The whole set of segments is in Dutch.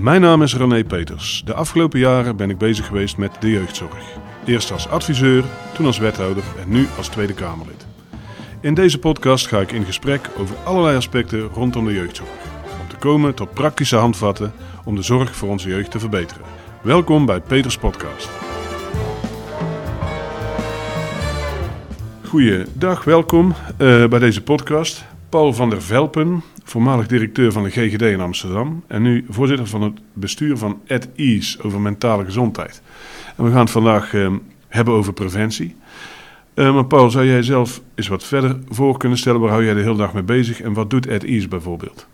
Mijn naam is René Peters. De afgelopen jaren ben ik bezig geweest met de jeugdzorg. Eerst als adviseur, toen als wethouder en nu als Tweede Kamerlid. In deze podcast ga ik in gesprek over allerlei aspecten rondom de jeugdzorg. Om te komen tot praktische handvatten om de zorg voor onze jeugd te verbeteren. Welkom bij Peters Podcast. Goeiedag, welkom uh, bij deze podcast. Paul van der Velpen, voormalig directeur van de GGD in Amsterdam en nu voorzitter van het bestuur van At Ease over mentale gezondheid. En we gaan het vandaag uh, hebben over preventie. Uh, maar Paul, zou jij zelf eens wat verder voor kunnen stellen? Waar hou jij de hele dag mee bezig en wat doet At Ease bijvoorbeeld?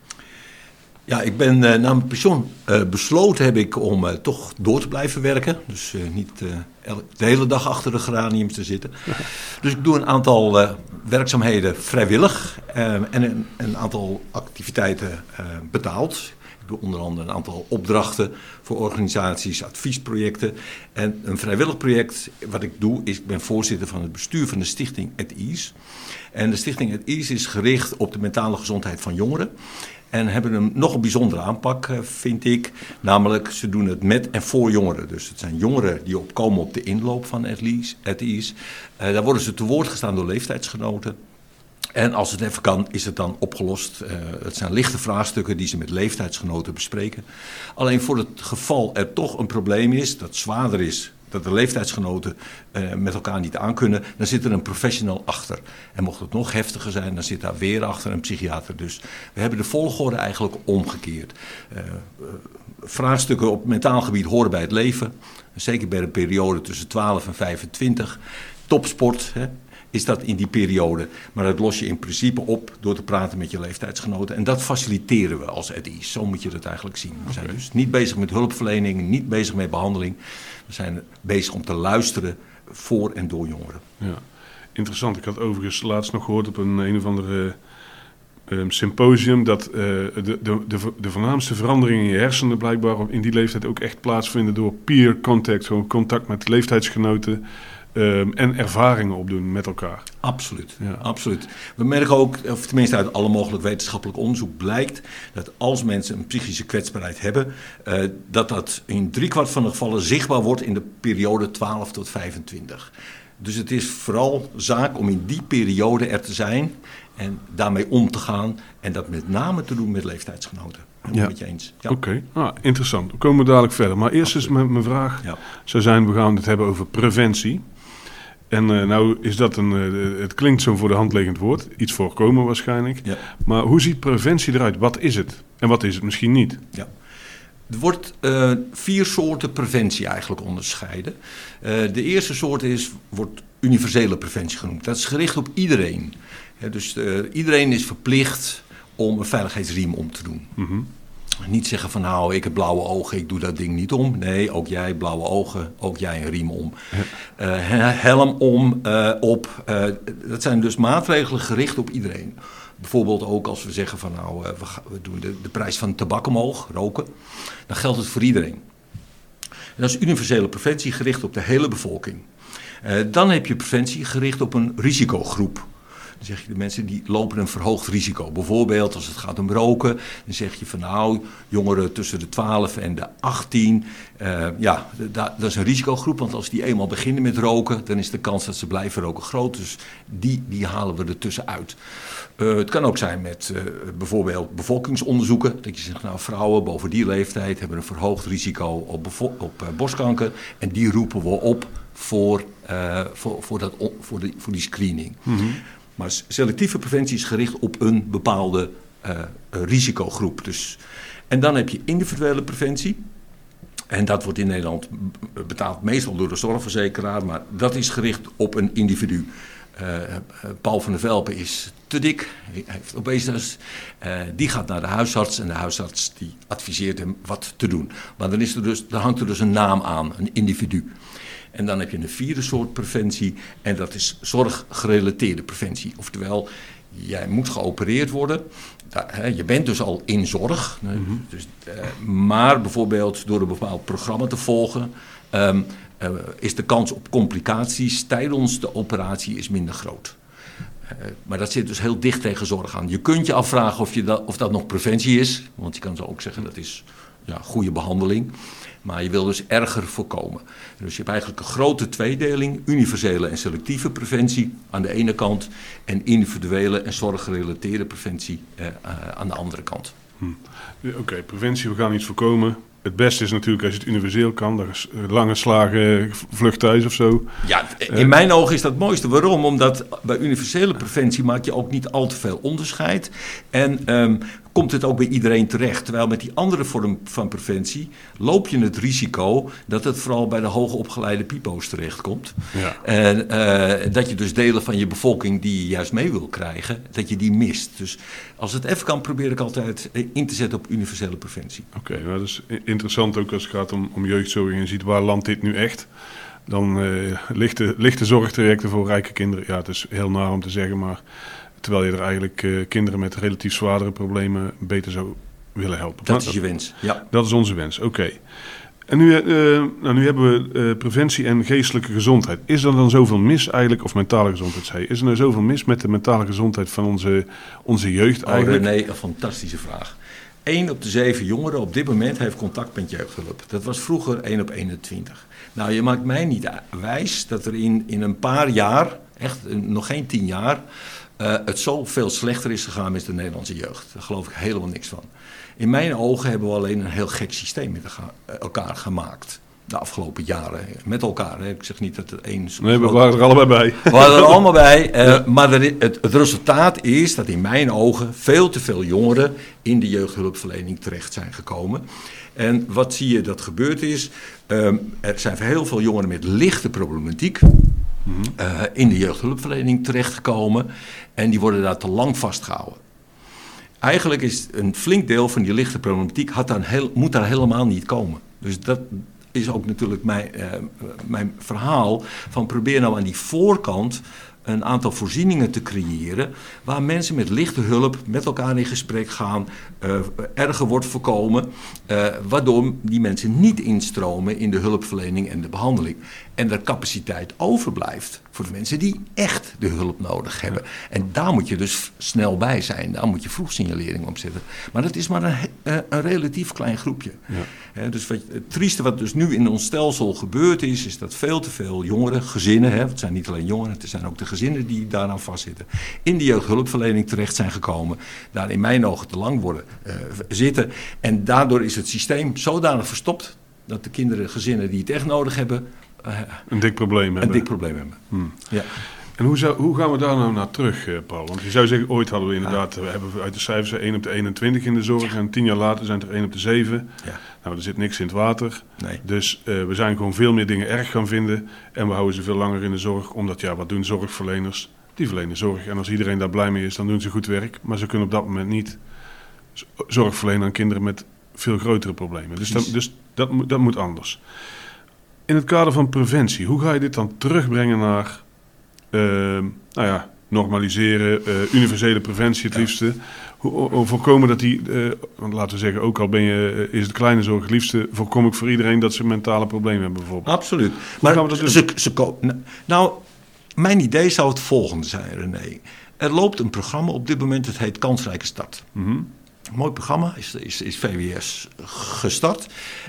Ja, ik ben uh, na mijn pensioen uh, besloten heb ik om uh, toch door te blijven werken. Dus niet de hele dag achter de geraniums te zitten. Dus ik doe een aantal werkzaamheden vrijwillig en een, een, aantal activiteiten betaald. Ik doe onder andere een aantal opdrachten voor organisaties, adviesprojecten. En een vrijwillig project, wat ik doe, is ik ben voorzitter van het bestuur van de stichting At Ease. En de stichting At Ease is gericht op de mentale gezondheid van jongeren. En hebben een nog een bijzondere aanpak, eh, vind ik. Namelijk, ze doen het met en voor jongeren. Dus het zijn jongeren die opkomen op de inloop van At Ease. Uh, daar worden ze te woord gestaan door leeftijdsgenoten. En als het even kan, is het dan opgelost. Uh, het zijn lichte vraagstukken die ze met leeftijdsgenoten bespreken. Alleen voor het geval er toch een probleem is dat zwaarder is dat de leeftijdsgenoten uh, met elkaar niet aankunnen, dan zit er een professional achter. En mocht het nog heftiger zijn, dan zit daar weer achter een psychiater. Dus we hebben de volgorde eigenlijk omgekeerd. Uh, vraagstukken op mentaal gebied horen bij het leven. Zeker bij een periode tussen 12 en 25. Topsport, hè, is dat in die periode. Maar dat los je in principe op door te praten met je leeftijdsgenoten. En dat faciliteren we als EDI. Zo moet je dat eigenlijk zien. We zijn dus niet bezig met hulpverlening, niet bezig met behandeling. We zijn bezig om te luisteren voor en door jongeren. Ja, interessant. Ik had overigens laatst nog gehoord op een een of andere um, symposium dat uh, de, de, de, de voornaamste veranderingen in je hersenen blijkbaar in die leeftijd ook echt plaatsvinden door peer contact, gewoon contact met leeftijdsgenoten. Um, en ervaringen opdoen met elkaar. Absoluut, ja. absoluut. We merken ook, of tenminste uit alle mogelijk wetenschappelijk onderzoek blijkt, dat als mensen een psychische kwetsbaarheid hebben, uh, dat dat in driekwart van de gevallen zichtbaar wordt in de periode 12 tot 25. Dus het is vooral zaak om in die periode er te zijn en daarmee om te gaan en dat met name te doen met leeftijdsgenoten. Ja. Met je eens. Ja. Oké, okay. ah, interessant. We komen dadelijk verder. Maar eerst is mijn vraag, ja. zou zijn, we gaan het hebben over preventie. En uh, nou is dat een, uh, het klinkt zo'n voor de hand liggend woord, iets voorkomen waarschijnlijk. Ja. Maar hoe ziet preventie eruit? Wat is het? En wat is het misschien niet? Ja. Er wordt uh, vier soorten preventie eigenlijk onderscheiden. de eerste soort is, wordt universele preventie genoemd. Dat is gericht op iedereen. Ja, dus iedereen is verplicht om een veiligheidsriem om te doen. Mm -hmm. Niet zeggen van nou, ik heb blauwe ogen, ik doe dat ding niet om. Nee, ook jij blauwe ogen, ook jij een riem om. Uh, helm om, uh, op. Uh, dat zijn dus maatregelen gericht op iedereen. Bijvoorbeeld ook als we zeggen van nou, we, we, doen de, de, prijs van tabak omhoog, roken. Dan geldt het voor iedereen. En dat is universele preventie gericht op de hele bevolking. dan heb je preventie gericht op een risicogroep. Zeg je de mensen die lopen een verhoogd risico. Bijvoorbeeld als het gaat om roken, dan zeg je van nou, jongeren tussen de 12 en de 18, uh, ja, dat, is een risicogroep. Want als die eenmaal beginnen met roken, dan is de kans dat ze blijven roken groot. Dus die, die halen we er tussenuit. Uh, het kan ook zijn met uh, bijvoorbeeld bevolkingsonderzoeken. Dat je zegt, nou, vrouwen boven die leeftijd hebben een verhoogd risico op, op borstkanker. En die roepen we op voor, voor, voor, dat, voor, die, voor die screening. Mm. Maar selectieve preventie is gericht op een bepaalde uh, risicogroep. Dus, en dan heb je individuele preventie. En dat wordt in Nederland betaald meestal door de zorgverzekeraar, maar dat is gericht op een individu. Uh, Paul van der Velpen is te dik, hij heeft obesitas. Uh, die gaat naar de huisarts en de huisarts die adviseert hem wat te doen. Maar dan, is er dus, dan hangt er dus een naam aan, een individu. En dan heb je een vierde soort preventie en dat is zorggerelateerde preventie. Oftewel, jij moet geopereerd worden. Je bent dus al in zorg. Mm -hmm. dus, maar bijvoorbeeld door een bepaald programma te volgen... Um, uh, is de kans op complicaties tijdens de operatie is minder groot. Uh, maar dat zit dus heel dicht tegen zorg aan. Je kunt je afvragen of, je dat, of dat nog preventie is. Want je kan zo ook zeggen dat is ja, goede behandeling. Maar je wil dus erger voorkomen. Dus je hebt eigenlijk een grote tweedeling: universele en selectieve preventie aan de ene kant, en individuele en zorggerelateerde preventie eh, aan de andere kant. Hm. Oké, preventie, we gaan iets voorkomen. Het beste is natuurlijk als je het universeel kan. Dat is lange slagen, vlucht thuis of zo. Ja, in mijn ogen is dat het mooiste. Waarom? Omdat bij universele preventie maak je ook niet al te veel onderscheid. En um, komt het ook bij iedereen terecht. Terwijl met die andere vorm van preventie loop je het risico dat het vooral bij de hoogopgeleide pipo's terechtkomt. Ja. En uh, dat je dus delen van je bevolking die je juist mee wil krijgen, dat je die mist. Dus als het even kan, probeer ik altijd in te zetten op universele preventie. Oké, okay, dat is interessant ook als het gaat om, om jeugdzorg en je ziet waar landt dit nu echt. Dan uh, ligt de zorgtrajecten voor rijke kinderen. Ja, het is heel naar om te zeggen, maar Terwijl je er eigenlijk uh, kinderen met relatief zwaardere problemen beter zou willen helpen. Dat is je wens, ja. Dat is onze wens, oké. En nu, uh, nou, nu hebben we uh, preventie en geestelijke gezondheid. Is er dan zoveel mis eigenlijk, of mentale gezondheid zei Is er nou zoveel mis met de mentale gezondheid van onze, onze jeugd oh, eigenlijk? nee, een fantastische vraag. 1 op de 7 jongeren op dit moment heeft contact met jeugdhulp. Dat was vroeger 1 op 21. Nou, je maakt mij niet wijs dat er in, in een paar jaar, echt nog geen 10 jaar, uh, het zoveel slechter is gegaan met de Nederlandse jeugd. Daar geloof ik helemaal niks van. In mijn ogen hebben we alleen een heel gek systeem met elkaar gemaakt. De afgelopen jaren. Met elkaar. Hè. Ik zeg niet dat het één... Nee, we waren er allebei bij. We waren er allemaal bij. Uh, Maar het, het, resultaat is dat in mijn ogen veel te veel jongeren in de jeugdhulpverlening terecht zijn gekomen. En wat zie je dat gebeurd is? Um, er zijn heel veel jongeren met lichte problematiek. Uh, in de jeugdhulpverlening terechtgekomen. En die worden daar te lang vastgehouden. Eigenlijk is een flink deel van die lichte problematiek had moet daar helemaal niet komen. Dus dat is ook natuurlijk mijn, uh, mijn verhaal van probeer nou aan die voorkant een aantal voorzieningen te creëren waar mensen met lichte hulp met elkaar in gesprek gaan, uh, erger wordt voorkomen, uh, waardoor die mensen niet instromen in de hulpverlening en de behandeling. En er capaciteit overblijft voor de mensen die echt de hulp nodig hebben. En daar moet je dus snel bij zijn, daar moet je vroegsignalering op zetten. Maar dat is maar een, eh, een relatief klein groepje. Ja. dus wat, het trieste wat dus nu in ons stelsel gebeurd is, is dat veel te veel jongeren, gezinnen, hè, het zijn niet alleen jongeren, het zijn ook de gezinnen die daaraan vastzitten, in de jeugdhulpverlening terecht zijn gekomen, daar in mijn ogen te lang worden uh, zitten. En daardoor is het systeem zodanig verstopt dat de kinderen, gezinnen die het echt nodig hebben, een dik probleem hebben. Een dik probleem hebben. Hmm. Ja. En hoe, zou, hoe gaan we daar nou naar terug, eh, Paul? Want je zou zeggen, ooit hadden we inderdaad, we hebben uit de cijfers 1 op de 21 in de zorg. En tien jaar later zijn het er 1 op de 7. Ja. Nou, er zit niks in het water. Nee. Dus uh, we zijn gewoon veel meer dingen erg gaan vinden. En we houden ze veel langer in de zorg. Omdat, ja, wat doen zorgverleners? Die verlenen zorg. En als iedereen daar blij mee is, dan doen ze goed werk. Maar ze kunnen op dat moment niet zorg verlenen aan kinderen met veel grotere problemen. Dus, dat, dus dat, dat moet anders. In het kader van preventie, hoe ga je dit dan terugbrengen naar uh, nou ja, normaliseren, uh, universele preventie het liefste? Hoe, voorkomen dat die, uh, laten we zeggen, ook al ben je, is het kleine zorg het liefste, voorkom ik voor iedereen dat ze mentale problemen hebben bijvoorbeeld? Absoluut. Hoe maar gaan we dat doen? Ze, ze, nou, mijn idee zou het volgende zijn, René. Er loopt een programma op dit moment, het heet Kansrijke Start. Mm -hmm. Mooi programma is, is, is VWS gestart.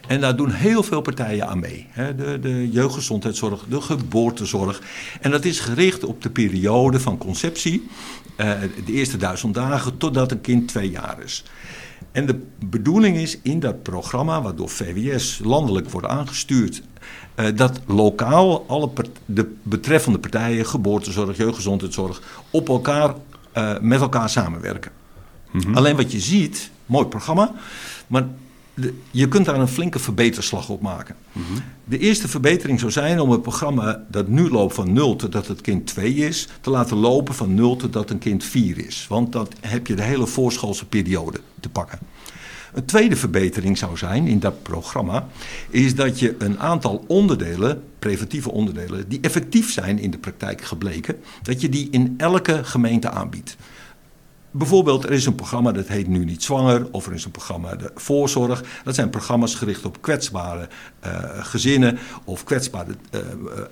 En daar doen heel veel partijen aan mee. De, de jeugdgezondheidszorg, de geboortezorg. En dat is gericht op de periode van conceptie, eh, de eerste duizend dagen, totdat een kind twee jaar is. En de bedoeling is in dat programma, wat door VWS landelijk wordt aangestuurd, uh, dat lokaal alle de betreffende partijen, geboortezorg, jeugdgezondheidszorg, op elkaar, uh, met elkaar samenwerken. Mhm. Alleen wat je ziet, mooi programma, maar de, je kunt daar een flinke verbeterslag op maken. Mhm. De eerste verbetering zou zijn om het programma dat nu loopt van 0 totdat het kind 2 is, te laten lopen van 0 totdat een kind 4 is. Want dan heb je de hele voorschoolse periode te pakken. Een tweede verbetering zou zijn in dat programma, is dat je een aantal onderdelen, preventieve onderdelen, die effectief zijn in de praktijk gebleken, dat je die in elke gemeente aanbiedt. Bijvoorbeeld, er is een programma dat heet Nu Niet Zwanger, of er is een programma de Voorzorg. Dat zijn programma's gericht op kwetsbare uh, gezinnen of kwetsbare uh,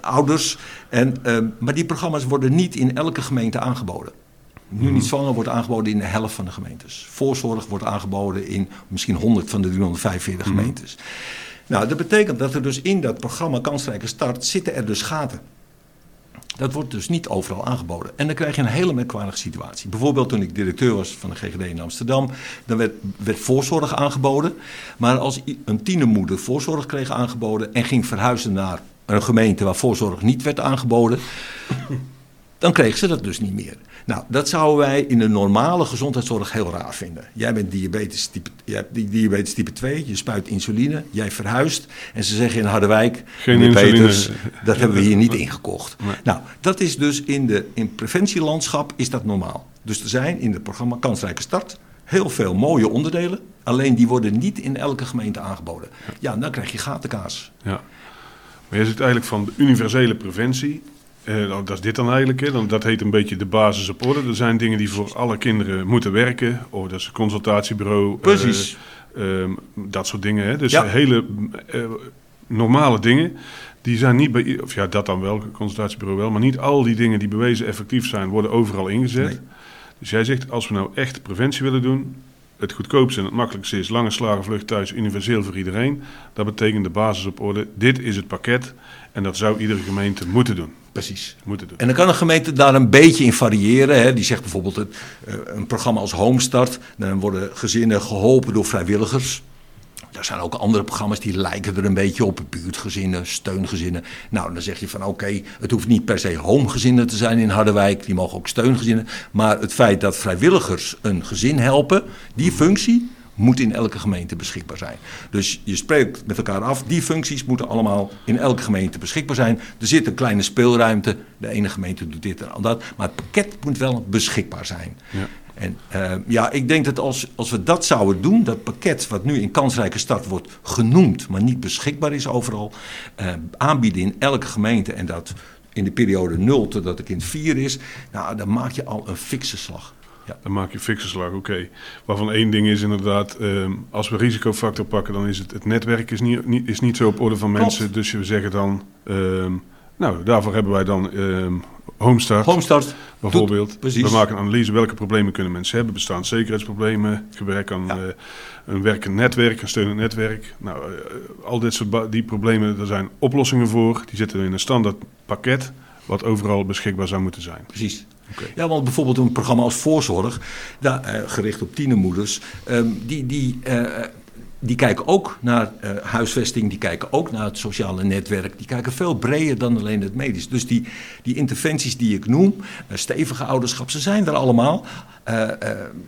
ouders. En, uh, maar die programma's worden niet in elke gemeente aangeboden. Nu niet zwanger wordt aangeboden in de helft van de gemeentes. Voorzorg wordt aangeboden in misschien 100 van de 345 gemeentes. Nou, dat betekent dat er dus in dat programma Kansrijke Start zitten er dus gaten. Dat wordt dus niet overal aangeboden. En dan krijg je een hele merkwaardige situatie. Bijvoorbeeld toen ik directeur was van de GGD in Amsterdam, dan werd, werd voorzorg aangeboden. Maar als een tienermoeder voorzorg kreeg aangeboden en ging verhuizen naar een gemeente waar voorzorg niet werd aangeboden, dan kreeg ze dat dus niet meer. Nou, dat zouden wij in de normale gezondheidszorg heel raar vinden. Jij bent diabetes type, jij hebt diabetes type 2, je spuit insuline, jij verhuist. En ze zeggen in Harderwijk, Geen insuline. Peters, dat hebben we hier niet ingekocht. Nou, dat is dus in, de, in preventielandschap is dat normaal. Dus er zijn in het programma Kansrijke Start heel veel mooie onderdelen. Alleen die worden niet in elke gemeente aangeboden. Ja, dan krijg je gatenkaas. Ja. Maar je zit eigenlijk van de universele preventie. Nou, dat is dit dan eigenlijk. Hè? Dan, dat heet een beetje de basis op orde. Er zijn dingen die voor alle kinderen moeten werken. Oh, dat is een consultatiebureau. eh, Precies. ehm, dat soort dingen. Hè? Dus Ja. hele eh, normale dingen. Die zijn niet bij, of ja, dat dan wel, consultatiebureau wel. Maar niet al die dingen die bewezen effectief zijn, worden overal ingezet. Nee. Dus jij zegt, als we nou echt preventie willen doen, het goedkoopste en het makkelijkste is lange slagenvlucht thuis, universeel voor iedereen. Dat betekent de basis op orde. Dit is het pakket en dat zou iedere gemeente moeten doen. Precies. Moeten doen. En dan kan een gemeente daar een beetje in variëren. Hè. Die zegt bijvoorbeeld het, eh, een programma als Homestart. Dan worden gezinnen geholpen door vrijwilligers. Er zijn ook andere programma's die lijken er een beetje op. Buurtgezinnen, steungezinnen. Nou, dan zeg je van oké, het hoeft niet per se homegezinnen te zijn in Harderwijk. Die mogen ook steungezinnen. Maar het feit dat vrijwilligers een gezin helpen, die functie moet in elke gemeente beschikbaar zijn. Dus je spreekt met elkaar af, die functies moeten allemaal in elke gemeente beschikbaar zijn. Er zit een kleine speelruimte, de ene gemeente doet dit en dat. Maar het pakket moet wel beschikbaar zijn. Ja. En eh, ja, ik denk dat als, als we dat zouden doen, dat pakket wat nu in kansrijke start wordt genoemd, maar niet beschikbaar is overal, eh, aanbieden in elke gemeente en dat in de periode 0 totdat het kind 4 is, nou, dan maak je al een fikse slag. Ja. Dan maak je fikse slag, oké. Waarvan één ding is inderdaad, ehm, als we risicofactor pakken, dan is het, het netwerk is niet, niet, is niet zo op orde van Klopt. mensen. Dus we zeggen dan, ehm, nou, daarvoor hebben wij dan ehm Homestart. Homestart, Bijvoorbeeld, precies. we maken een analyse welke problemen kunnen mensen hebben. Bestaanszekerheidsproblemen, gebrek aan Ja. eh, een werkend netwerk, een steunend netwerk. Nou, eh, al dit soort die problemen, daar zijn oplossingen voor. Die zitten in een standaard pakket, wat overal beschikbaar zou moeten zijn. precies. Ja, want bijvoorbeeld een programma als Voorzorg, eh, gericht op tienermoeders, ehm, die, die, eh, die kijken ook naar eh, huisvesting, die kijken ook naar het sociale netwerk, die kijken veel breder dan alleen het medisch. Dus die, die interventies die ik noem, stevige ouderschap, ze zijn er allemaal,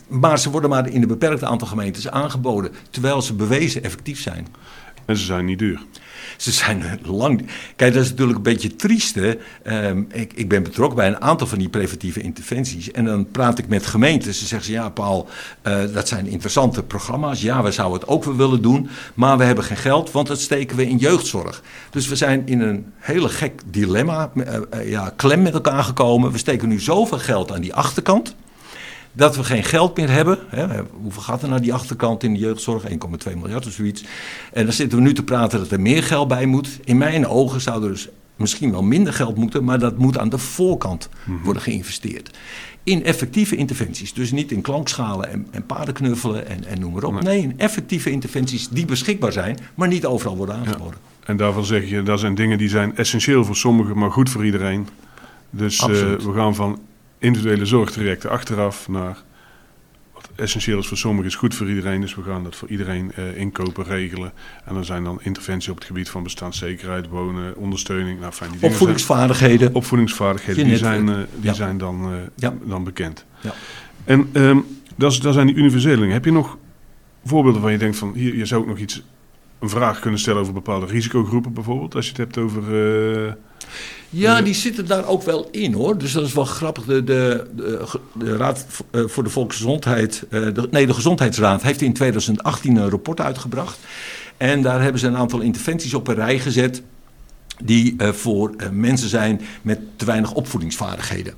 maar ze worden maar in een beperkt aantal gemeentes aangeboden, terwijl ze bewezen effectief zijn. En ze zijn niet duur. Ze zijn lang. Kijk, dat is natuurlijk een beetje triest. Ehm, ik, ik ben betrokken bij een aantal van die preventieve interventies. En dan praat ik met gemeentes. Ze zeggen ze: Ja, Paul, eh, dat zijn interessante programma's. Ja, we zouden het ook wel willen doen. Maar we hebben geen geld, want dat steken we in jeugdzorg. Dus we zijn in een hele gek dilemma, eh, eh, ja, klem met elkaar gekomen. We steken nu zoveel geld aan die achterkant dat we geen geld meer hebben. Hè, hoeveel gaat er naar die achterkant in de jeugdzorg? 1,2 miljard of zoiets. En dan zitten we nu te praten dat er meer geld bij moet. In mijn ogen zou er dus misschien wel minder geld moeten, maar dat moet aan de voorkant worden geïnvesteerd. In effectieve interventies. Dus niet in klankschalen en, en paardenknuffelen en, en noem maar op. Nee. In effectieve interventies die beschikbaar zijn, maar niet overal worden aangeboden. En daarvan zeg je, dat zijn dingen die zijn essentieel voor sommigen, maar goed voor iedereen. Dus eh, we gaan van individuele zorgtrajecten achteraf naar wat essentieel is voor sommigen is goed voor iedereen. Dus we gaan dat voor iedereen eh, inkopen, regelen. En dan zijn dan interventies op het gebied van bestaanszekerheid, wonen, ondersteuning. Nou, fijn, die dingen zijn, Opvoedingsvaardigheden. opvoedingsvaardigheden, die zijn, netwerk. eh, die Ja. zijn dan, eh, Ja. dan bekend. Ja. En ehm dat, zijn die universele dingen. Heb je nog voorbeelden waar je denkt van, hier, je zou ook nog iets, een vraag kunnen stellen over bepaalde risicogroepen bijvoorbeeld, als je het hebt over... eh, Ja, die zitten daar ook wel in hoor. Dus dat is wel grappig. De, de, de, de Raad eh, voor de Volksgezondheid, eh, de, nee, de Gezondheidsraad heeft in 2018 een rapport uitgebracht. En daar hebben ze een aantal interventies op een rij gezet. Die eh, voor mensen zijn met te weinig opvoedingsvaardigheden.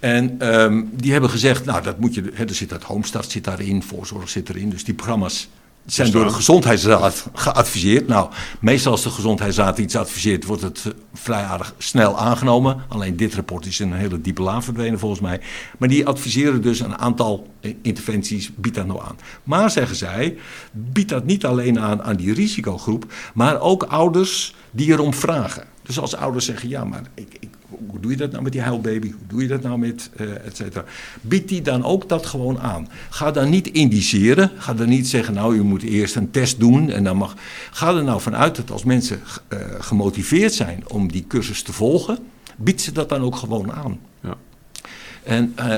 En ehm, die hebben gezegd, nou, dat moet je, hè, er zit dat Homestart zit daarin, voorzorg zit erin. Dus die programma's, zijn door de gezondheidsraad geadviseerd. Nou, meestal als de gezondheidsraad iets adviseert, wordt het eh, vrij aardig snel aangenomen. Alleen dit rapport is in een hele diepe laan verdwenen volgens mij. Maar die adviseren dus een aantal interventies, biedt dat nou aan. Maar zeggen zij, biedt dat niet alleen aan aan die risicogroep, maar ook ouders die erom vragen. Dus als ouders zeggen, ja, maar ik, hoe doe je dat nou met die huilbaby? Hoe doe je dat nou met, uh, et cetera? Biedt die dan ook dat gewoon aan. Ga dan niet indiceren. Ga dan niet zeggen, nou, je moet eerst een test doen en dan mag... Ga er nou vanuit dat als mensen uh, gemotiveerd zijn om die cursus te volgen, biedt ze dat dan ook gewoon aan. Ja. En uh,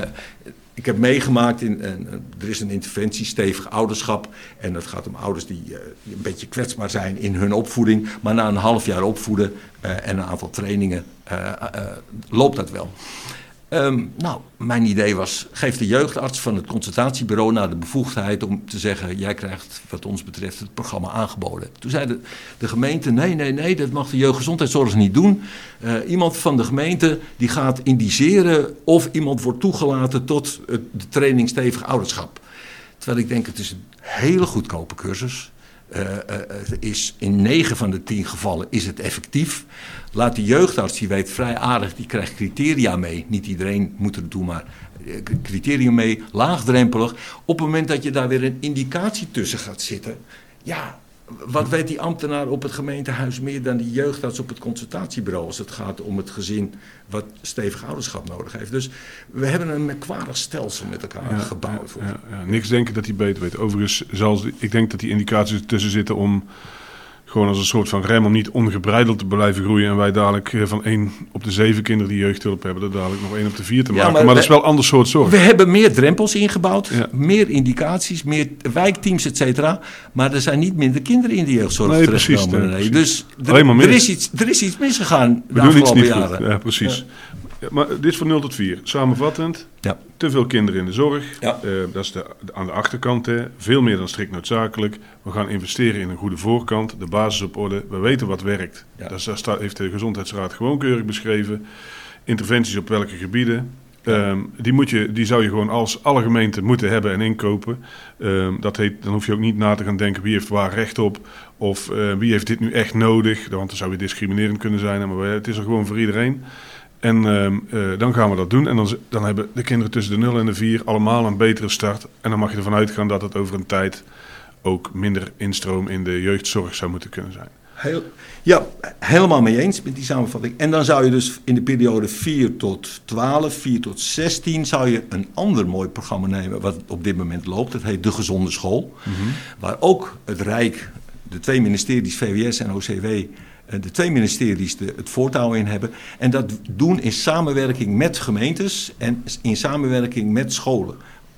ik heb meegemaakt, in, er is een interventie, stevig ouderschap. En dat gaat om ouders die, uh, een beetje kwetsbaar zijn in hun opvoeding. Maar na een half jaar opvoeden uh, en een aantal trainingen uh, loopt dat wel. Um, nou, mijn idee was, geef de jeugdarts van het consultatiebureau naar de bevoegdheid om te zeggen, jij krijgt wat ons betreft het programma aangeboden. Toen zei de, gemeente, nee, nee, nee, dat mag de jeugdgezondheidszorg niet doen. Uh, iemand van de gemeente die gaat indiceren of iemand wordt toegelaten tot de training stevig ouderschap. Terwijl ik denk, het is een hele goedkope cursus. Uh, uh, is in 9 van de 10 gevallen is het effectief. Laat de jeugdarts, die weet vrij aardig, die krijgt criteria mee. Niet iedereen moet er doen, maar criteria mee, laagdrempelig. Op het moment dat je daar weer een indicatie tussen gaat zitten, ja, wat weet die ambtenaar op het gemeentehuis meer dan die jeugdarts op het consultatiebureau als het gaat om het gezin wat stevig ouderschap nodig heeft. Dus we hebben een merkwaardig stelsel met elkaar gebouwd. Ja, ja, niks denken dat hij beter weet. Overigens, zal, ik denk dat die indicaties ertussen zitten om gewoon als een soort van rem om niet ongebreideld te blijven groeien. En wij dadelijk eh, van één op de zeven kinderen die jeugdhulp hebben, er dadelijk nog één op de vier te maken. maar, maar dat is wel een ander soort zorg. We hebben meer drempels ingebouwd, ja. meer indicaties, meer wijkteams, et cetera. Maar er zijn niet minder kinderen in de jeugdzorg nee, terechtgekomen. Precies, nee. Dus er, er, is iets, er is iets misgegaan We de afgelopen jaren. Goed. Ja, precies. Ja. Ja, maar dit is van 0 tot 4. Samenvattend, ja. te veel kinderen in de zorg. Ja. Uh, dat is de, aan de achterkant. Hè. Veel meer dan strikt noodzakelijk. We gaan investeren in een goede voorkant. De basis op orde. We weten wat werkt. Dat staat, heeft de Gezondheidsraad gewoon keurig beschreven. Interventies op welke gebieden. Um, die, moet je, die zou je gewoon als alle gemeenten moeten hebben en inkopen. Um, dat heet, dan hoef je ook niet na te gaan denken wie heeft waar recht op. Of uh, wie heeft dit nu echt nodig. Want dan zou je discriminerend kunnen zijn. Maar het is er gewoon voor iedereen. En uh, dan gaan we dat doen. En dan, dan hebben de kinderen tussen de 0 en de 4 allemaal een betere start. En dan mag je ervan uitgaan dat het over een tijd ook minder instroom in de jeugdzorg zou moeten kunnen zijn. Heel, ja, helemaal mee eens met die samenvatting. En dan zou je dus in de periode 4 tot 12, 4 tot 16, zou je een ander mooi programma nemen wat op dit moment loopt. Dat heet De Gezonde School. Mm-hmm. Waar ook het Rijk, de twee ministeries, VWS en OCW, de twee ministeries de, het voortouw in hebben. En dat doen in samenwerking met gemeentes en in samenwerking met scholen.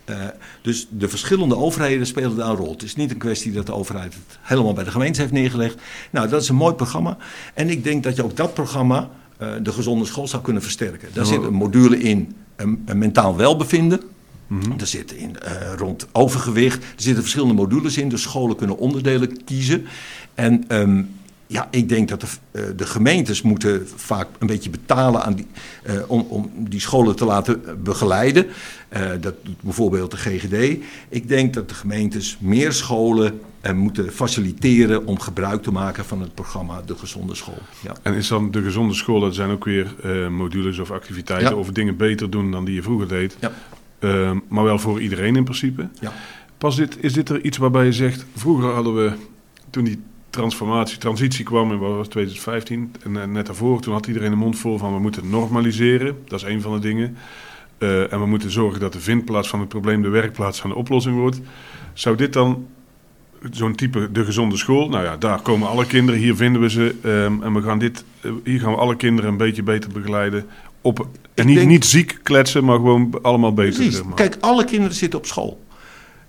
Uh, dus de verschillende overheden spelen daar een rol. Het is niet een kwestie dat de overheid het helemaal bij de gemeente heeft neergelegd. Nou, dat is een mooi programma. En ik denk dat je ook dat programma, uh, de gezonde school, zou kunnen versterken. Daar zit een module in, een, een mentaal welbevinden. Mm-hmm. Er zit in, uh, rond overgewicht. Er zitten verschillende modules in. De scholen kunnen onderdelen kiezen. En um, ja, ik denk dat de, uh, de, gemeentes moeten vaak een beetje betalen aan die, uh, om, om, die scholen te laten begeleiden. Uh, dat doet bijvoorbeeld de GGD. Ik denk dat de gemeentes meer scholen moeten faciliteren om gebruik te maken van het programma De Gezonde School. Ja. En is dan de Gezonde School, dat zijn ook weer modules of activiteiten ja. of dingen beter doen dan die je vroeger deed. Ja. Ehm, maar wel voor iedereen in principe. Ja. Pas dit, is dit er iets waarbij je zegt, vroeger hadden we, toen die transformatie, transitie kwam in wat was 2015 en, en net daarvoor, toen had iedereen de mond vol van we moeten normaliseren. Dat is een van de dingen. Uh, en we moeten zorgen dat de vindplaats van het probleem de werkplaats van de oplossing wordt. Zou dit dan zo'n type de gezonde school? Nou ja, daar komen alle kinderen, hier vinden we ze. Um, en we gaan dit, uh, hier gaan we alle kinderen een beetje beter begeleiden. Op, en niet, denk, niet ziek kletsen, maar gewoon allemaal beter. Precies. Zeg maar. Kijk, alle kinderen zitten op school.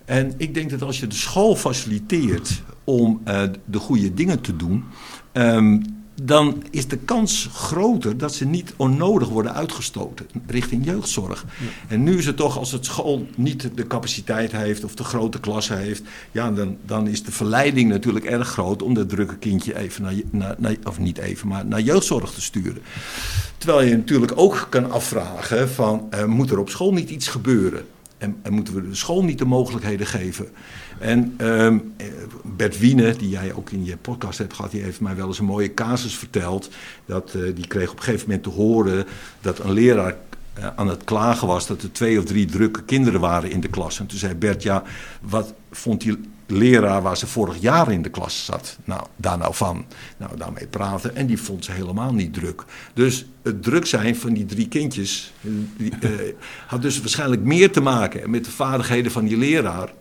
En ik denk dat als je de school faciliteert om uh, de goede dingen te doen, um, dan is de kans groter dat ze niet onnodig worden uitgestoten richting jeugdzorg. Ja. En nu is het toch, als het school niet de capaciteit heeft of de grote klasse heeft, ja, dan, dan is de verleiding natuurlijk erg groot om dat drukke kindje even naar, naar, naar, of niet even, maar naar jeugdzorg te sturen. Terwijl je natuurlijk ook kan afvragen van, uh, moet er op school niet iets gebeuren? En, en, moeten we de school niet de mogelijkheden geven? En ehm, Bert Wiene, die jij ook in je podcast hebt gehad, die heeft mij wel eens een mooie casus verteld. Dat, die kreeg op een gegeven moment te horen dat een leraar aan het klagen was dat er twee of drie drukke kinderen waren in de klas. En toen zei Bert, ja, wat vond die leraar waar ze vorig jaar in de klas zat, nou, daar nou van? Nou, daarmee praten. En die vond ze helemaal niet druk. Dus het druk zijn van die drie kindjes die, eh, had dus waarschijnlijk meer te maken met de vaardigheden van die leraar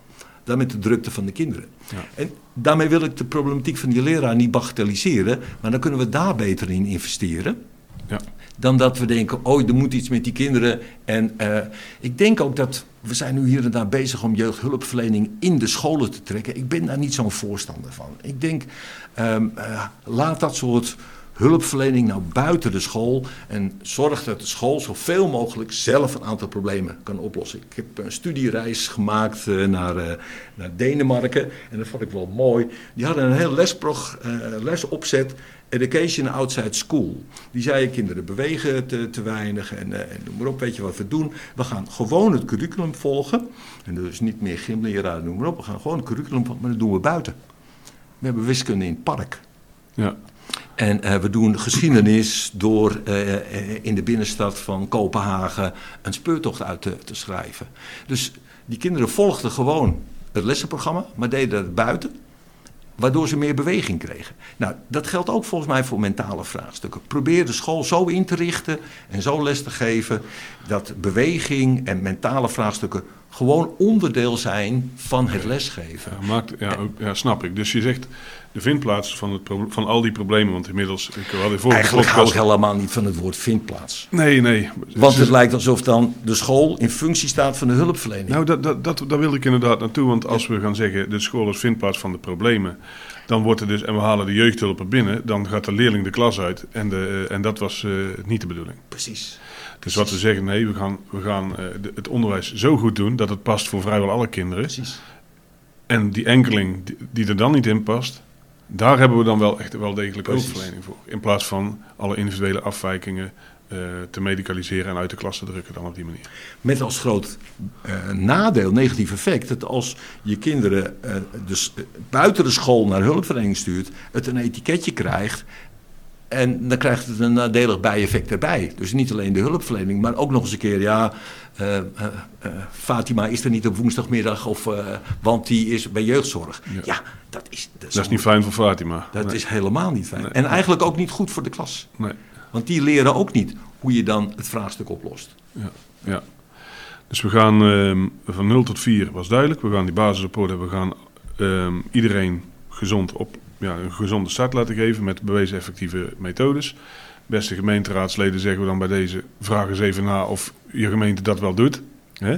dan met de drukte van de kinderen. Ja. En daarmee wil ik de problematiek van die leraar niet bagatelliseren, maar dan kunnen we daar beter in investeren. Ja. Dan dat we denken, oh, er moet iets met die kinderen. En uh, ik denk ook dat we zijn nu hier en daar bezig om jeugdhulpverlening in de scholen te trekken. Ik ben daar niet zo'n voorstander van. Ik denk, um, uh, laat dat soort hulpverlening nou buiten de school en zorg dat de school zoveel mogelijk zelf een aantal problemen kan oplossen. Ik heb een studiereis gemaakt uh, naar, uh, naar Denemarken en dat vond ik wel mooi. Die hadden een heel lesprog, uh, lesopzet Education Outside School. Die zeiden kinderen bewegen te, te weinig en, en noem maar op, weet je wat we doen. We gaan gewoon het curriculum volgen. En dus niet meer gymleraar, noem maar op. We gaan gewoon het curriculum volgen, maar dat doen we buiten. We hebben wiskunde in het park. Ja. En uh, we doen geschiedenis door uh, in de binnenstad van Kopenhagen een speurtocht uit te, te schrijven. Dus die kinderen volgden gewoon het lessenprogramma, maar deden dat buiten waardoor ze meer beweging kregen. Nou, dat geldt ook volgens mij voor mentale vraagstukken. Probeer de school zo in te richten en zo les te geven dat beweging en mentale vraagstukken gewoon onderdeel zijn van het lesgeven. Ja, maakt, ja, ja, snap ik. Dus je zegt de vindplaats van, het van al die problemen, want inmiddels... Ik had Eigenlijk hou ik helemaal niet van het woord vindplaats. Nee, nee. Want het lijkt alsof dan de school in functie staat van de hulpverlening. Nou, dat, dat, dat, daar wil ik inderdaad naartoe, want als we gaan zeggen de school is vindplaats van de problemen... Dan wordt er dus, en we halen de jeugdhulpen binnen, dan gaat de leerling de klas uit. En, de, en dat was uh, niet de bedoeling. Precies. Dus wat we zeggen, nee, we gaan, we gaan de, het onderwijs zo goed doen dat het past voor vrijwel alle kinderen. Precies. En die enkeling die, die er dan niet in past, daar hebben we dan wel echt wel degelijk hulpverlening voor. In plaats van alle individuele afwijkingen uh, te medicaliseren en uit de klas te drukken dan op die manier. Met als groot uh, nadeel, negatief effect, dat als je kinderen uh, dus buiten de school naar hulpverlening stuurt, het een etiketje krijgt en dan krijgt het een nadelig bijeffect erbij. Dus niet alleen de hulpverlening, maar ook nog eens een keer, ja, uh, uh, uh, Fatima is er niet op woensdagmiddag, of, want die is bij jeugdzorg. Ja, ja dat is... Dat is, dat is niet fijn voor Fatima. Dat nee. is helemaal niet fijn. Nee. En eigenlijk ook niet goed voor de klas. Nee. Want die leren ook niet hoe je dan het vraagstuk oplost. Ja, ja. Dus we gaan ehm, van 0 tot 4 was duidelijk. We gaan die basisrapport hebben. We gaan ehm, iedereen gezond op ja, een gezonde start laten geven met bewezen effectieve methodes. Beste gemeenteraadsleden zeggen we dan bij deze, vraag eens even na of je gemeente dat wel doet. Hè?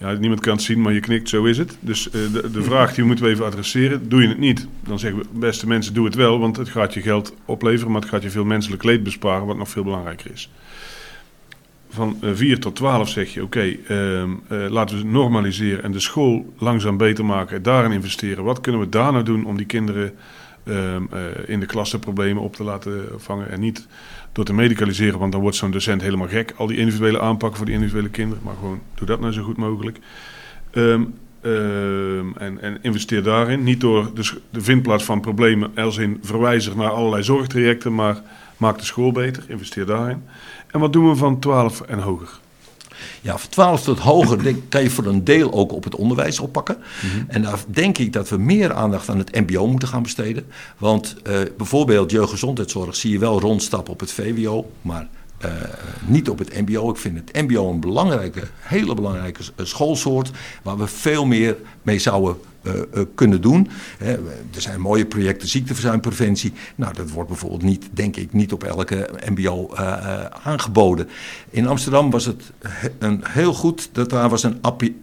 Ja, niemand kan het zien, maar je knikt, zo is het. Dus uh, de, de vraag die moeten we even adresseren. Doe je het niet, dan zeggen we, beste mensen, doe het wel. Want het gaat je geld opleveren, maar het gaat je veel menselijk leed besparen, wat nog veel belangrijker is. Van uh, 4 tot 12 zeg je, oké, okay, uh, uh, laten we het normaliseren en de school langzaam beter maken. Daarin investeren. Wat kunnen we daar nou doen om die kinderen Ehm, eh, in de klas de problemen op te laten vangen. En niet door te medicaliseren, want dan wordt zo'n docent helemaal gek. Al die individuele aanpakken voor die individuele kinderen. Maar gewoon, doe dat nou zo goed mogelijk. Um, um, en, en, investeer daarin. Niet door de, de vindplaats van problemen als in verwijzen naar allerlei zorgtrajecten, maar maak de school beter. Investeer daarin. En wat doen we van 12 en hoger? Ja, van 12 tot hoger denk, kan je voor een deel ook op het onderwijs oppakken. Mm -hmm. En daar denk ik dat we meer aandacht aan het MBO moeten gaan besteden. Want uh, bijvoorbeeld jeugdgezondheidszorg zie je wel rondstappen op het VWO, maar uh, niet op het MBO. Ik vind het MBO een belangrijke, hele belangrijke schoolsoort waar we veel meer mee zouden uh, uh, kunnen doen. Er zijn mooie projecten ziekteverzuimpreventie. Nou, dat wordt bijvoorbeeld niet, denk ik, niet op elke MBO aangeboden. In Amsterdam was het een, heel goed dat daar was een,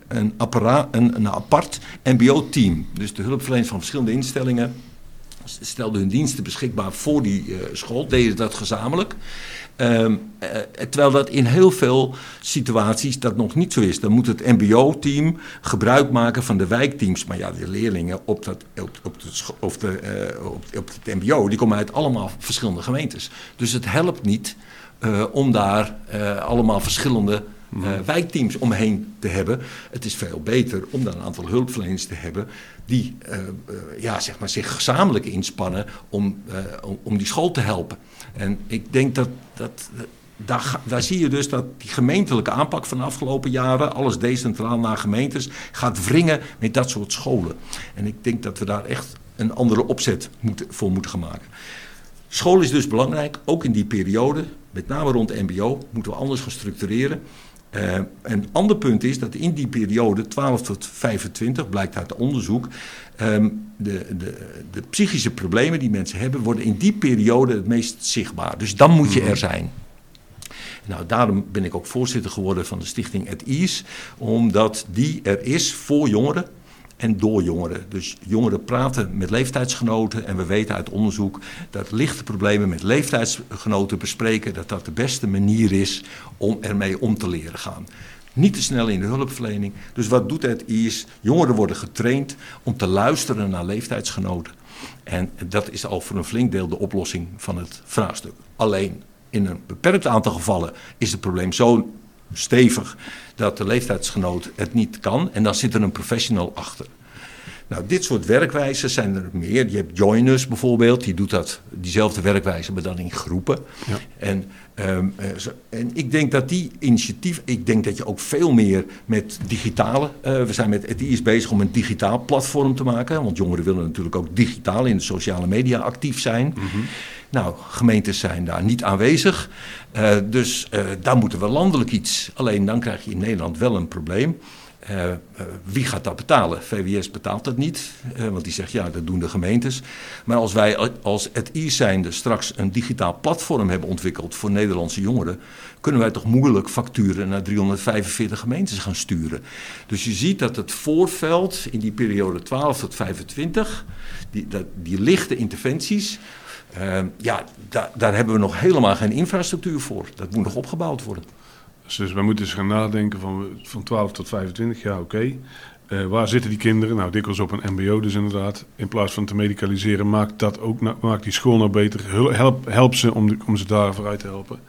een, een apart MBO-team. Dus de hulpverleners van verschillende instellingen stelden hun diensten beschikbaar voor die school, deden dat gezamenlijk. Um, uh, terwijl dat in heel veel situaties dat nog niet zo is. Dan moet het MBO-team gebruik maken van de wijkteams. Maar ja, de leerlingen op, dat, op, op, de, of de, uh, op, op het MBO, die komen uit allemaal verschillende gemeentes. Dus het helpt niet uh, om daar allemaal verschillende uh, wijkteams omheen te hebben. Het is veel beter om dan een aantal hulpverleners te hebben die ja, zeg maar zich gezamenlijk inspannen om, om, om, die school te helpen. En ik denk dat, dat daar, zie je dus dat die gemeentelijke aanpak van de afgelopen jaren, alles decentraal naar gemeentes, gaat wringen met dat soort scholen. En ik denk dat we daar echt een andere opzet voor moeten gaan maken. School is dus belangrijk, ook in die periode, met name rond MBO, moeten we anders gaan structureren. Uh, een ander punt is dat in die periode 12 tot 25, blijkt uit onderzoek, um, de, de, de, psychische problemen die mensen hebben, worden in die periode het meest zichtbaar. Dus dan moet je er zijn. Nou, daarom ben ik ook voorzitter geworden van de stichting At Ease, omdat die er is voor jongeren en door jongeren. Dus jongeren praten met leeftijdsgenoten en we weten uit onderzoek dat lichte problemen met leeftijdsgenoten bespreken, dat dat de beste manier is om ermee om te leren gaan. Niet te snel in de hulpverlening. Dus wat doet het is, jongeren worden getraind om te luisteren naar leeftijdsgenoten. En dat is al voor een flink deel de oplossing van het vraagstuk. Alleen in een beperkt aantal gevallen is het probleem zo stevig dat de leeftijdsgenoot het niet kan. En dan zit er een professional achter. Nou, dit soort werkwijzen zijn er meer. Je hebt Joiners bijvoorbeeld, die doet dat, diezelfde werkwijze, maar dan in groepen. Ja. En, um, en ik denk dat die initiatief, ik denk dat je ook veel meer met digitale, uh, we zijn met die is bezig om een digitaal platform te maken, want jongeren willen natuurlijk ook digitaal in de sociale media actief zijn. Mm -hmm. Nou, gemeentes zijn daar niet aanwezig, uh, dus uh, daar moeten we landelijk iets. Alleen dan krijg je in Nederland wel een probleem. Uh, wie gaat dat betalen? VWS betaalt dat niet, want die zegt ja, dat doen de gemeentes. Maar als wij als het I zijnde straks een digitaal platform hebben ontwikkeld voor Nederlandse jongeren, kunnen wij toch moeilijk facturen naar 345 gemeentes gaan sturen. Dus je ziet dat het voorveld in die periode 12 tot 25, die, dat, die lichte interventies, ja, da, daar hebben we nog helemaal geen infrastructuur voor. Dat moet nog opgebouwd worden. Dus we moeten eens gaan nadenken van, van 12 tot 25, ja oké. Uh, waar zitten die kinderen? Nou, dikwijls op een mbo dus inderdaad. In plaats van te medicaliseren, maakt, dat ook, maakt die school nou beter. Help, help ze om, de, om ze daar vooruit te helpen.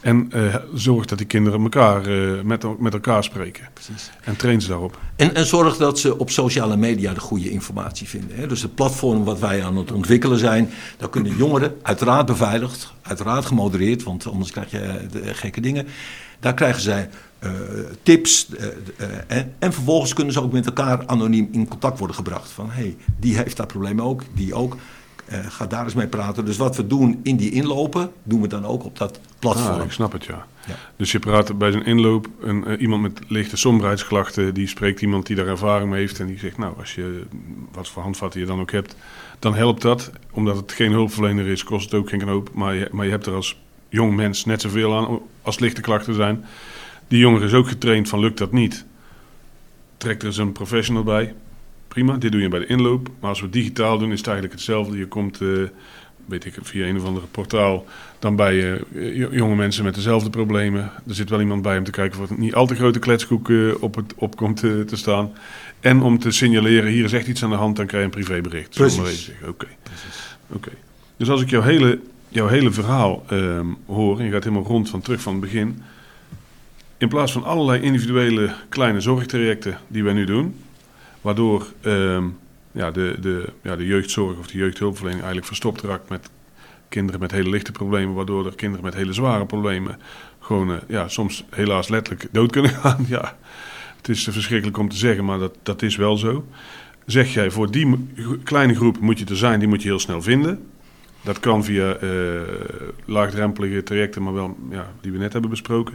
En uh, zorg dat die kinderen elkaar, uh, met, met elkaar spreken. Precies. En train ze daarop. En, en zorg dat ze op sociale media de goede informatie vinden. Hè? Dus het platform wat wij aan het ontwikkelen zijn, daar kunnen jongeren, uiteraard beveiligd, uiteraard gemodereerd, want anders krijg je gekke dingen. Daar krijgen zij uh, tips uh, uh, en, en, vervolgens kunnen ze ook met elkaar anoniem in contact worden gebracht. Van hé, hey, die heeft dat probleem ook, die ook. Ga daar eens mee praten. Dus wat we doen in die inlopen, doen we dan ook op dat platform. Ah, ik snap het, ja. ja. Dus je praat bij zo'n inloop, een, iemand met lichte somberheidsklachten, die spreekt iemand die daar ervaring mee heeft en die zegt, nou, als je wat voor handvatten je dan ook hebt, dan helpt dat. Omdat het geen hulpverlener is, kost het ook geen knoop, maar je, maar je hebt er als jong mens net zoveel aan als lichte klachten zijn. Die jongen is ook getraind van lukt dat niet. Trekt er eens een professional bij. Prima, dit doe je bij de inloop. Maar als we digitaal doen is het eigenlijk hetzelfde. Je komt, uh, weet ik, via een of andere portaal dan bij uh, jonge mensen met dezelfde problemen. Er zit wel iemand bij om te kijken of het niet al te grote kletskoek uh, op, het, op komt te staan. En om te signaleren, hier is echt iets aan de hand, dan krijg je een privébericht. Precies. Oké. Okay. Okay. Dus als ik jouw hele jouw hele verhaal uh, hoor, en je gaat helemaal rond van terug van het begin. In plaats van allerlei individuele kleine zorgtrajecten die wij nu doen, waardoor uh, ja, de, de, ja, de jeugdzorg of de jeugdhulpverlening eigenlijk verstopt raakt met kinderen met hele lichte problemen, waardoor er kinderen met hele zware problemen gewoon uh, ja, soms helaas letterlijk dood kunnen gaan. ja, het is verschrikkelijk om te zeggen, maar dat, dat is wel zo. Zeg jij, voor die kleine groep moet je er zijn, die moet je heel snel vinden. Dat kan via uh, laagdrempelige trajecten, maar wel ja, die we net hebben besproken.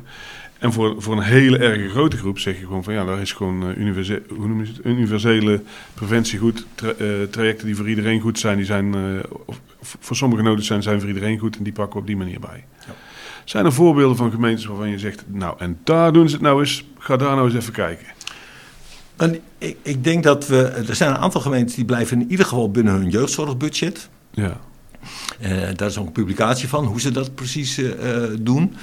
En voor, voor een hele erge grote groep zeg je gewoon van ja, daar is gewoon uh, universe, hoe noem je het? universele preventie goed. Tra uh, trajecten die voor iedereen goed zijn, die zijn of, voor sommige nodig zijn, zijn voor iedereen goed en die pakken we op die manier bij. Ja. Zijn er voorbeelden van gemeentes waarvan je zegt, nou en daar doen ze het nou eens, ga daar nou eens even kijken. En ik, ik denk dat we, er zijn een aantal gemeentes die blijven in ieder geval binnen hun jeugdzorgbudget. Ja. Uh, daar is ook een publicatie van, hoe ze dat precies uh, doen.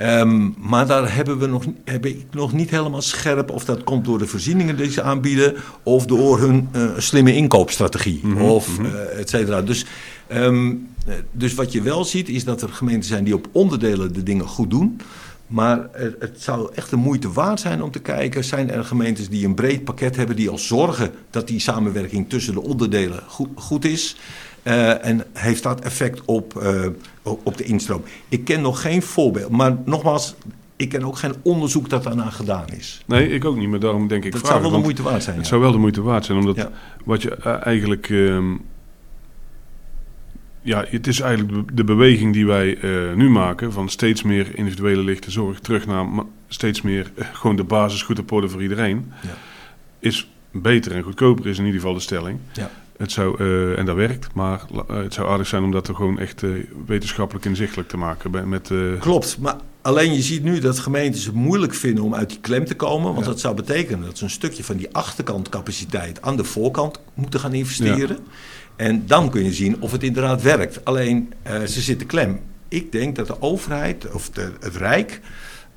Um, maar daar hebben we nog, heb ik nog niet helemaal scherp of dat komt door de voorzieningen die ze aanbieden of door hun uh, slimme inkoopstrategie mm -hmm, of mm -hmm. et cetera. Dus, um, dus wat je wel ziet is dat er gemeenten zijn die op onderdelen de dingen goed doen. Maar het, het zou echt de moeite waard zijn om te kijken: zijn er gemeentes die een breed pakket hebben, die al zorgen dat die samenwerking tussen de onderdelen goed, goed is? Uh, en heeft dat effect op, uh, op de instroom? Ik ken nog geen voorbeeld, maar nogmaals, ik ken ook geen onderzoek dat daarna gedaan is. Nee, ik ook niet, maar daarom denk ik. Dat vragen, zou wel de moeite waard zijn. Het ja. zou wel de moeite waard zijn, omdat Ja. wat je uh, eigenlijk. ehm, ja, het is eigenlijk de- beweging die wij eh, nu maken van steeds meer individuele lichte zorg terug naar steeds meer eh, gewoon de basis goed op orde voor iedereen. Ja. Is beter en goedkoper, is in ieder geval de stelling. Ja. Het zou, eh, en dat werkt, maar eh, het zou aardig zijn om dat er gewoon echt eh, wetenschappelijk inzichtelijk te maken. bij- Met, Klopt, maar alleen je ziet nu dat gemeentes het moeilijk vinden om uit die klem te komen. Want Ja. dat zou betekenen dat ze een stukje van die achterkantcapaciteit aan de voorkant moeten gaan investeren. En dan kun je zien of het inderdaad werkt. Alleen ze zitten klem. Ik denk dat de overheid of de, het Rijk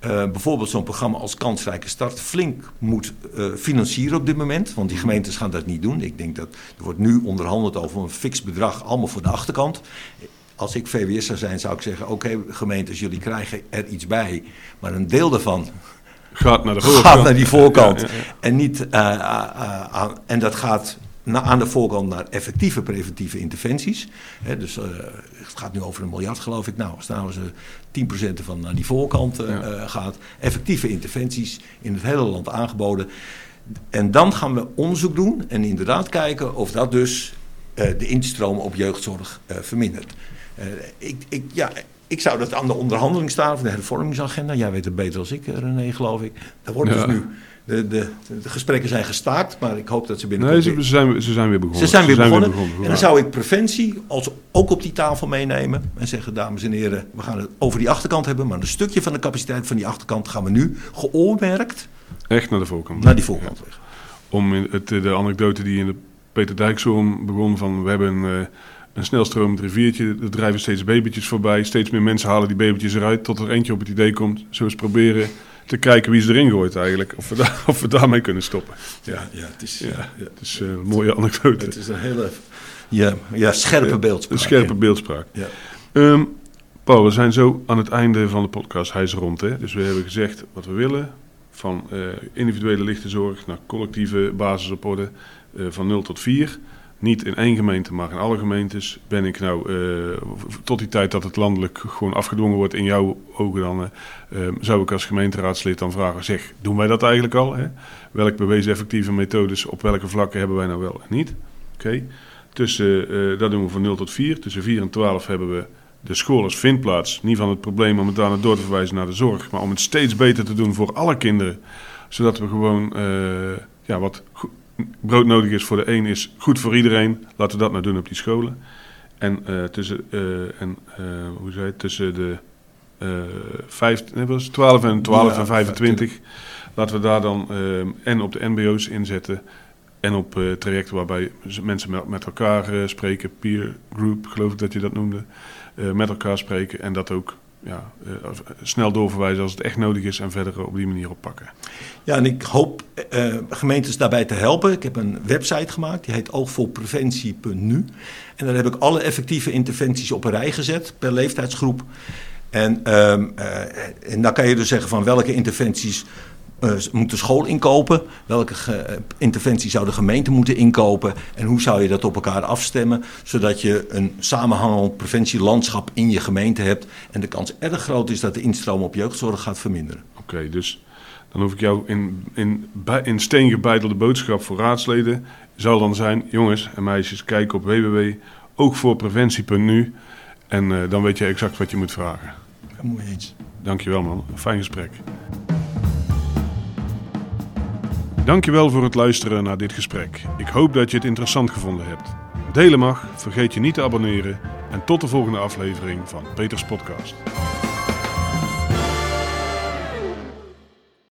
eh, bijvoorbeeld zo'n programma als Kansrijke Start flink moet eh, financieren op dit moment. Want die gemeentes gaan dat niet doen. Ik denk dat er wordt nu onderhandeld over een fix bedrag, allemaal voor de achterkant. Als ik VWS zou zijn, zou ik zeggen: Oké, gemeentes, jullie krijgen er iets bij. Maar een deel daarvan gaat naar de gaat voorkant. naar die voorkant. Ja, ja, ja. En, niet, eh, en dat gaat aan de voorkant naar effectieve preventieve interventies. Dus eh, het gaat nu over een miljard, geloof ik. Nou, als nou eens eh, 10% ervan naar die voorkant eh, Ja. eh, gaat. Effectieve interventies in het hele land aangeboden. En dan gaan we onderzoek doen en inderdaad kijken of dat dus eh, de instroom op jeugdzorg eh, vermindert. Eh, ik, ik, ja, ik zou dat aan de onderhandeling staan van de hervormingsagenda. Jij weet het beter als ik, eh, René, geloof ik. Daar wordt Ja. dus nu. De, de, de gesprekken zijn gestaakt, maar ik hoop dat ze binnenkort. Nee, ze, ze zijn, ze zijn weer begonnen. Ze zijn weer begonnen. en dan zou ik preventie als, ook op die tafel meenemen. En zeggen, dames en heren, we gaan het over die achterkant hebben. Maar een stukje van de capaciteit van die achterkant gaan we nu geoormerkt Echt naar de voorkant. naar die voorkant. Om het, de anekdote die in de Peter Dijkszoom begon van... we hebben een, eh, een snelstromend riviertje, er drijven steeds babytjes voorbij. Steeds meer mensen halen die babytjes eruit tot er eentje op het idee komt. Zo eens proberen te kijken wie ze erin gooit eigenlijk. Of we, daar, of we daarmee kunnen stoppen. Ja, ja, het is, Ja, het is eh, een mooie anekdote. het is een hele ja, ja, scherpe beeldspraak. Een scherpe ja. beeldspraak. Ja. Ehm, Paul, we zijn zo aan het einde van de podcast. Hij is rond, hè? Dus we hebben gezegd wat we willen. Van eh, individuele lichte zorg naar collectieve basis op orde. eh, van 0 tot 4. Niet in één gemeente, maar in alle gemeentes. Ben ik nou, eh, tot die tijd dat het landelijk gewoon afgedwongen wordt in jouw ogen dan... eh, eh, zou ik als gemeenteraadslid dan vragen, zeg, doen wij dat eigenlijk al? Hè? Welke bewezen effectieve methodes op welke vlakken hebben wij nou wel en niet? Oké. Tussen, eh, dat doen we van 0 tot 4. Tussen 4 en 12 hebben we de school als vindplaats. Niet van het probleem om het daarna door te verwijzen naar de zorg. Maar om het steeds beter te doen voor alle kinderen. Zodat we gewoon ja, wat go- broodnodig is voor de een is goed voor iedereen. Laten we dat nou doen op die scholen. En, eh, tussen, eh, en eh, hoe zei het, tussen de vijf, nee, was het? 12 en 12 Ja, en 25. Laten we daar dan en op de MBO's inzetten. En op trajecten waarbij mensen met, met elkaar spreken, peer group, geloof ik dat je dat noemde, met elkaar spreken en dat ook ja, eh, of- snel doorverwijzen als het echt nodig is en verder op die manier oppakken. Ja, en ik hoop eh, gemeentes daarbij te helpen. Ik heb een website gemaakt, die heet oogvolpreventie.nu. En daar heb ik alle effectieve interventies op een rij gezet, per leeftijdsgroep. En, ehm, eh, en dan kan je dus zeggen van welke interventies eh, moet de school inkopen, welke eh, interventie zou de gemeente moeten inkopen en hoe zou je dat op elkaar afstemmen, zodat je een samenhangend preventielandschap in je gemeente hebt en de kans erg groot is dat de instroom op jeugdzorg gaat verminderen. Oké, dus dan hoef ik jou in, in, in steen gebeitelde boodschap voor raadsleden zal dan zijn, jongens en meisjes, kijk op www.oogvoorpreventie.nu en eh, dan weet je exact wat je moet vragen. Mooi eens. Dankjewel man, een fijn gesprek. Dankjewel voor het luisteren naar dit gesprek. Ik hoop dat je het interessant gevonden hebt. Delen mag, vergeet je niet te abonneren en tot de volgende aflevering van Peters Podcast.